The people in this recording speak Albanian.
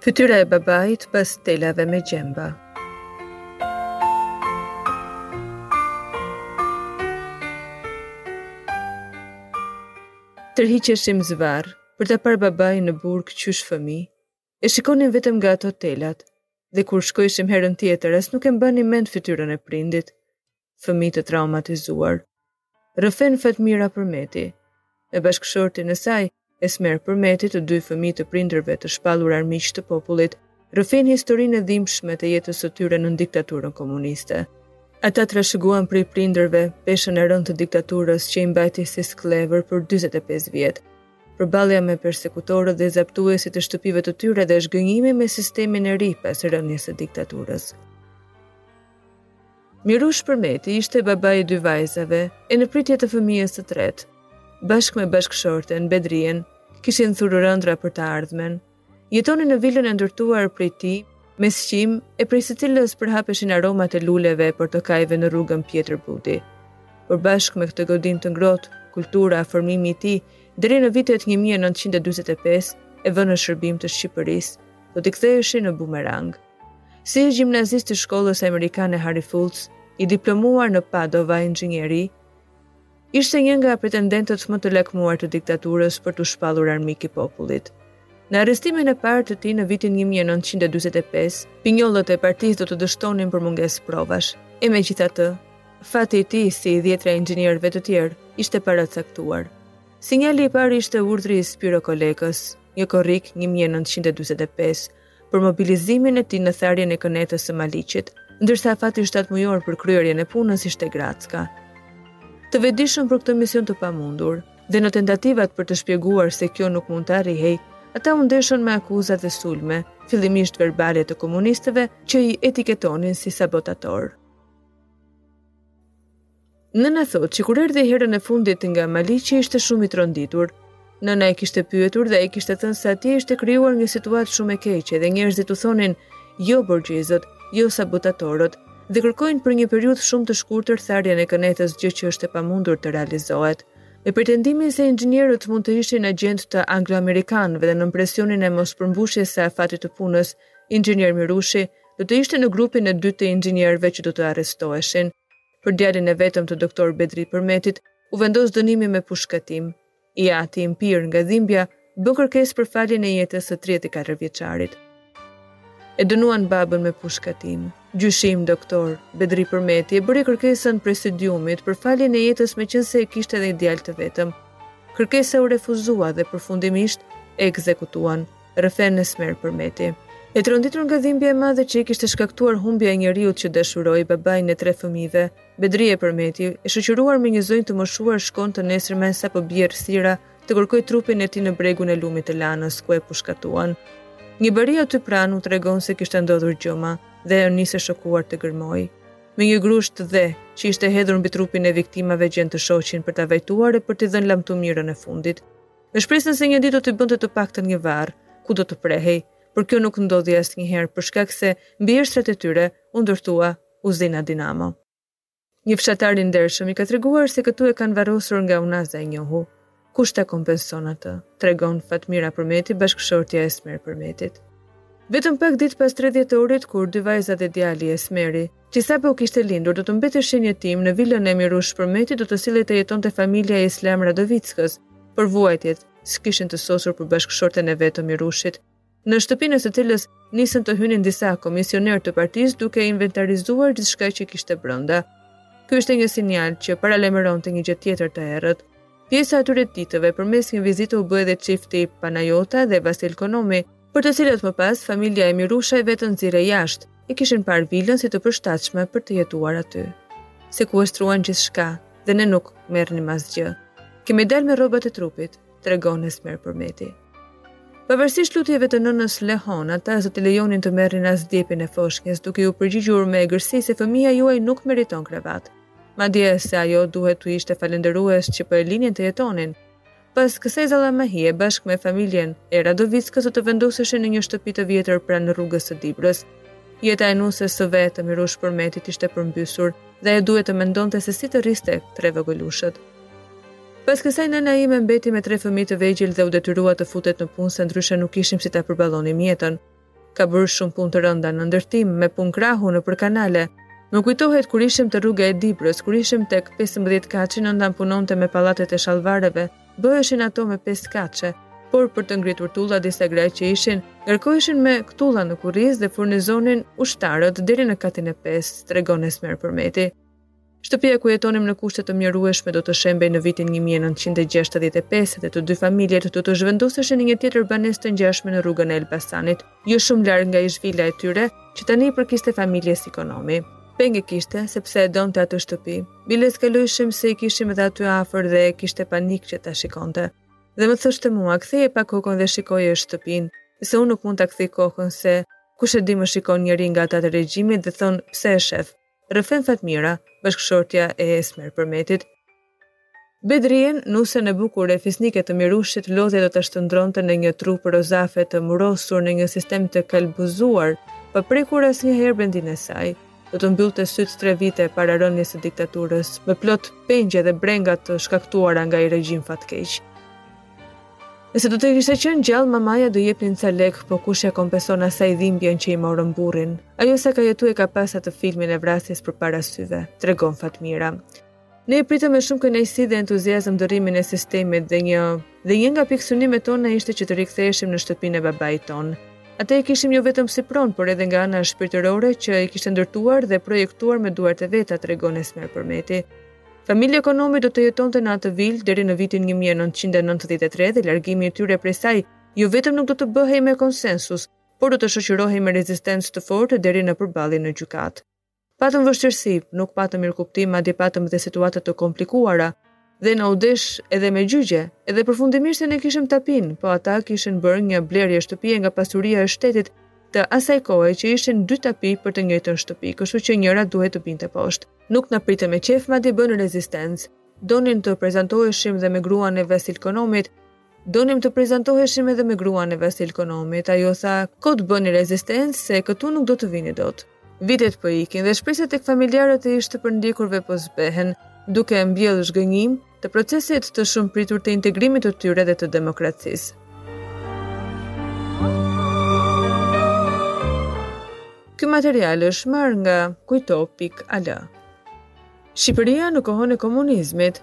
Fytyra e babait pas telave me gjemba. Tërhiqeshim zvarr për ta parë babain në burg qysh fëmijë. E shikonim vetëm nga ato telat dhe kur shkojshim herën tjetër as nuk e mbanim mend fytyrën e prindit. fëmijë të traumatizuar. Rrëfen Fatmira Përmeti, me bashkëshortin e saj, Esmer Përmeti, të dy fëmijë të prindërve të shpallur armiq të popullit, rrëfejnë historinë e dhimbshme të jetës së tyre nën diktaturën komuniste. Ata trashëguan prej prindërve peshën e rëndë të diktaturës që i mbajti si skllevër për 45 vjet, përballja me persekutorët dhe zaptuesit e shtëpive të tyre dhe zhgënjimi me sistemin e ri pas rënies së diktaturës. Mirush Përmeti ishte babai i dy vajzave e në pritje të fëmijës së tretë. Bashkë me bashkëshorten, Bedrien, kishin thurur ëndrra për të ardhmen. Jetonin në vilën e ndërtuar prej tij, me sqim e prej së cilës përhapeshin aromat e luleve e portokajve në rrugën Pjetër Budi. Por bashkë me këtë godinë të ngrohtë, kultura, formimi i tij, deri në vitet 1945, e vënë në shërbim të Shqipërisë, do t'i ktheheshin në bumerang. Si ish-gjimnazist i shkollës amerikane Harry Fultz, i diplomuar në Padova inxhinieri, ishte një nga pretendentët më të lakmuar të diktaturës për t'u shpallur armik i popullit. Në arrestimin e parë të tij në vitin 1945, pinjollët e partisë do të dështonin për mungesë provash. E megjithatë, fati i tij si i dhjetra inxhinierëve të tjerë ishte paracaktuar. Sinjali i parë ishte urdhri i Spiro Kolekës, një korrik 1945, për mobilizimin e tij në tharjen e kënetës së Maliqit, ndërsa afati shtatmujor për kryerjen e punës ishte gracka. Të vetëdijshëm për këtë mision të pamundur, dhe në tentativat për të shpjeguar se kjo nuk mund të arrihej, ata u ndeshën me akuza dhe sulme, fillimisht verbale të komunistëve që i etiketonin si sabotatorë. Nëna thotë që kur erdhi herën e fundit nga Maliqi ishte shumë i tronditur. Nëna e kishte pyetur dhe ai kishte thënë se atje ishte krijuar një situatë shumë e keqe dhe njerëzit u thonin jo borgjezët, jo sabotatorët dhe kërkojnë për një periudhë shumë të shkurtër tharjen e kënetës gjë që është e pamundur të realizohet. Me pretendimin se inxhinierët mund të ishin agjentë të anglo-amerikanëve dhe nën presionin e mospërmbushjes së afatit të punës, inxhinier Mirushi do të ishte në grupin e dytë të inxhinierëve që do të arrestoheshin. Për djalin e vetëm të doktor Bedri Përmetit u vendos dënimi me pushkatim. I ati i mpirë nga dhimbja bën kërkesë për faljen e jetës së tridhjetë e katër vjeçarit. E dënuan babën me pushkatim. Gjyshi im doktor, Bedri Përmeti e bëri kërkesën presidiumit për faljen e jetës meqenëse e kishte edhe një djalë të vetëm. Kërkesa u refuzua dhe përfundimisht e ekzekutuan. Rrëfen Esmer Përmeti. E tronditur nga dhimbja e madhe që i kishte shkaktuar humbja e njeriut që dashuroi, babain e tre fëmijëve, Bedrie Përmeti, e shoqëruar me një zonjë të moshuar shkon të nesërmen sapo bie errësira të kërkojë trupin e tij në bregun e lumit të Lanës, ku e pushkatuan. Një bari aty pranë u tregon se kishte ndodhur gjëma dhe nis e shokuar të gërmojë. Me një grusht dhe, që ishte hedhur mbi trupin e viktimave gjen të shoqin për ta vajtuar e për t'i dhënë lamtumirën e fundit. Me shpresën se një ditë do t'i bënte të paktën një varr, ku do të prehej, por kjo nuk ndodhi asnjëherë për shkak se mbi eshtrat e tyre u ndërtua uzina Dinamo. Një fshatar i ndershëm i ka treguar se këtu e kanë varrosur nga unaza e njohu. Kush ta kompenson atë, tregon Fatmira Përmeti, bashkëshortja e Esmer Përmetit. Vetëm pak ditë pas tre dhjetorit, kur dy vajza dhe djali, Esmeri, që sapo u kishte lindur do të mbeteshin jetimë në vilën e Mirush Përmetit do të sillej të jetonte familja e Islam Radovickës por vuajtjet s'kishin të sosur për bashkëshorten e ve të Mirushit në shtëpinë e së cilës nisën të hynin disa komisionerë të partisë duke inventarizuar gjithçka që kishte brenda ky ishte një sinjal që paralajmëronte një gjë tjetër të errët pjesë e atyre ditëve përmes një vizite u bë edhe çifti Panajota dhe Vasil Konomi për të cilët më pas familja e Mirushit vetë nxirrej jashtë, e kishin parë vilën si të përshtatshme për të jetuar aty. Sekuestruan gjithçka dhe ne nuk merrnim asgjë. Kemi dalë me rrobat e trupit, tregon Esmer Përmeti. Pavarësisht lutjeve të nënës lehonë, ata s'do t'i lejonin të merrnin as djepin e foshnjës, duke iu përgjigjur me egërsi se fëmija juaj nuk meriton krevat. Madje se ajo duhet t'u ishte falënderues që po i linin të jetonin. Pas kësaj zallamahie bashkë me familjen e Radovickës do të vendoseshin në një shtëpi të vjetër pranë rrugës së Dibrës. Jeta e nuses së ve të Mirush Përmetit, ishte përmbysur dhe ajo duhet të mendonte se si të rriste tre vogëlushët. Pas kësaj nëna ime mbeti me tre fëmijë të vegjël dhe u detyrua të futet në punë se ndryshe nuk kishim si ta përballonim jetën. Ka bërë shumë punë të rënda në ndërtim, me punë krahu nëpër kanale. Më kujtohet kur ishim te rruga e Dibrës, kur ishim tek pesëmbëdhjetë katshi nëna punonte me pallatet e Shallvareve, bëheshin ato me pesë katshe, por për të ngritur tulla disa gra që ishin, ngarkoheshin me tulla në kurriz dhe furnizonin ustallarët deri në katin e pestë, tregon Esmer Përmeti. Shtëpia ku jetonin në kushte të mjerueshme do të shembej në vitin një mijë e nëntëqind e gjashtëdhjetë e pesë dhe të dy familjet do të zhvendoseshin në një tjetër banesë të ngjashme në rrugën e Elbasanit, jo shumë larg nga ish vila e tyre, që tani i përkiste familjes Konomi. Peng e kishte, sepse e donte atë shtëpi. Biles kalojshim se i kishim edhe aty afër dhe e kishte panik që ta shikonte. Dhe më thoshte mua, ktheje pak kokën dhe shikoje si është shtëpia, se unë nuk mund ta kthej kokën se kush e di më shikon njeri nga ata të regjimit dhe thonë pse e shef. Rrëfen Fatmira, bashkëshortja e Esmer Përmetit, Bedrijen, nusen e bukur e fisnike të Mirushit, lodhja do ta shndronte në një trup rozafe të murosur në një sistem të kalbuzuar, pa prekur asnjëherë vendin e saj do të mbyllte sytë tre vite para rënies së diktaturës, me plot pengje dhe brenga të shkaktuara nga ai regjim fatkeq. Nëse do të kishte qenë gjallë, mamaja do jepnin ca lek, po kush ia kompenson asaj dhimbjen që i morën burrin. Ajo sa ka jetu e ka pas atë filmin e vrasjes përpara syve, tregon Fatmira. Ne e pritëm me shumë kënaqësi dhe entuziazëm ndërrimin e sistemit dhe një nga pikësynimet tona ishte që të riktheheshim në shtëpinë e babait tonë. Atë e kishim jo vetëm si pronë, por edhe nga ana shpirtërore që e kishte ndërtuar dhe projektuar me duart e veta, tregon Esmer Përmeti. Familja Konomi do të jetonte në atë vilë deri në vitin 1993 dhe largimi i tyre prej saj jo vetëm nuk do të bëhej me konsensus, por do të shoqërohej me rezistencë të fortë deri në përballje në gjykatë. Patëm vështirësi, nuk patëm mirëkuptim, madje patëm dhe situata të komplikuara, dhe na u desh edhe me gjyqe, edhe përfundimisht se ne kishim tapinë, po ata kishin bërë një blerje shtëpie nga pasuria e shtetit të asaj kohe që ishin dy tapi për të njëjtën shtëpi, kështu që njëra duhet të binte poshtë. Nuk na pritën me qejf madje bënë rezistencë. Donim të prezantoheshim dhe me gruan e Vasil Konomit, Donim të prezantoheshim edhe me gruan e Vasil Konomit, ajo tha, kot bëni rezistencë se këtu nuk do të vini dot. Vitet po ikin dhe shpresat tek familjarët e ish të përndjekurve po zbehen, duke mbjellë zhgënjim, të procesit të shumëpritur të integrimit të tyre dhe të demokracisë. Ky material është marrë nga kujto.al. Shqipëria në kohën e komunizmit.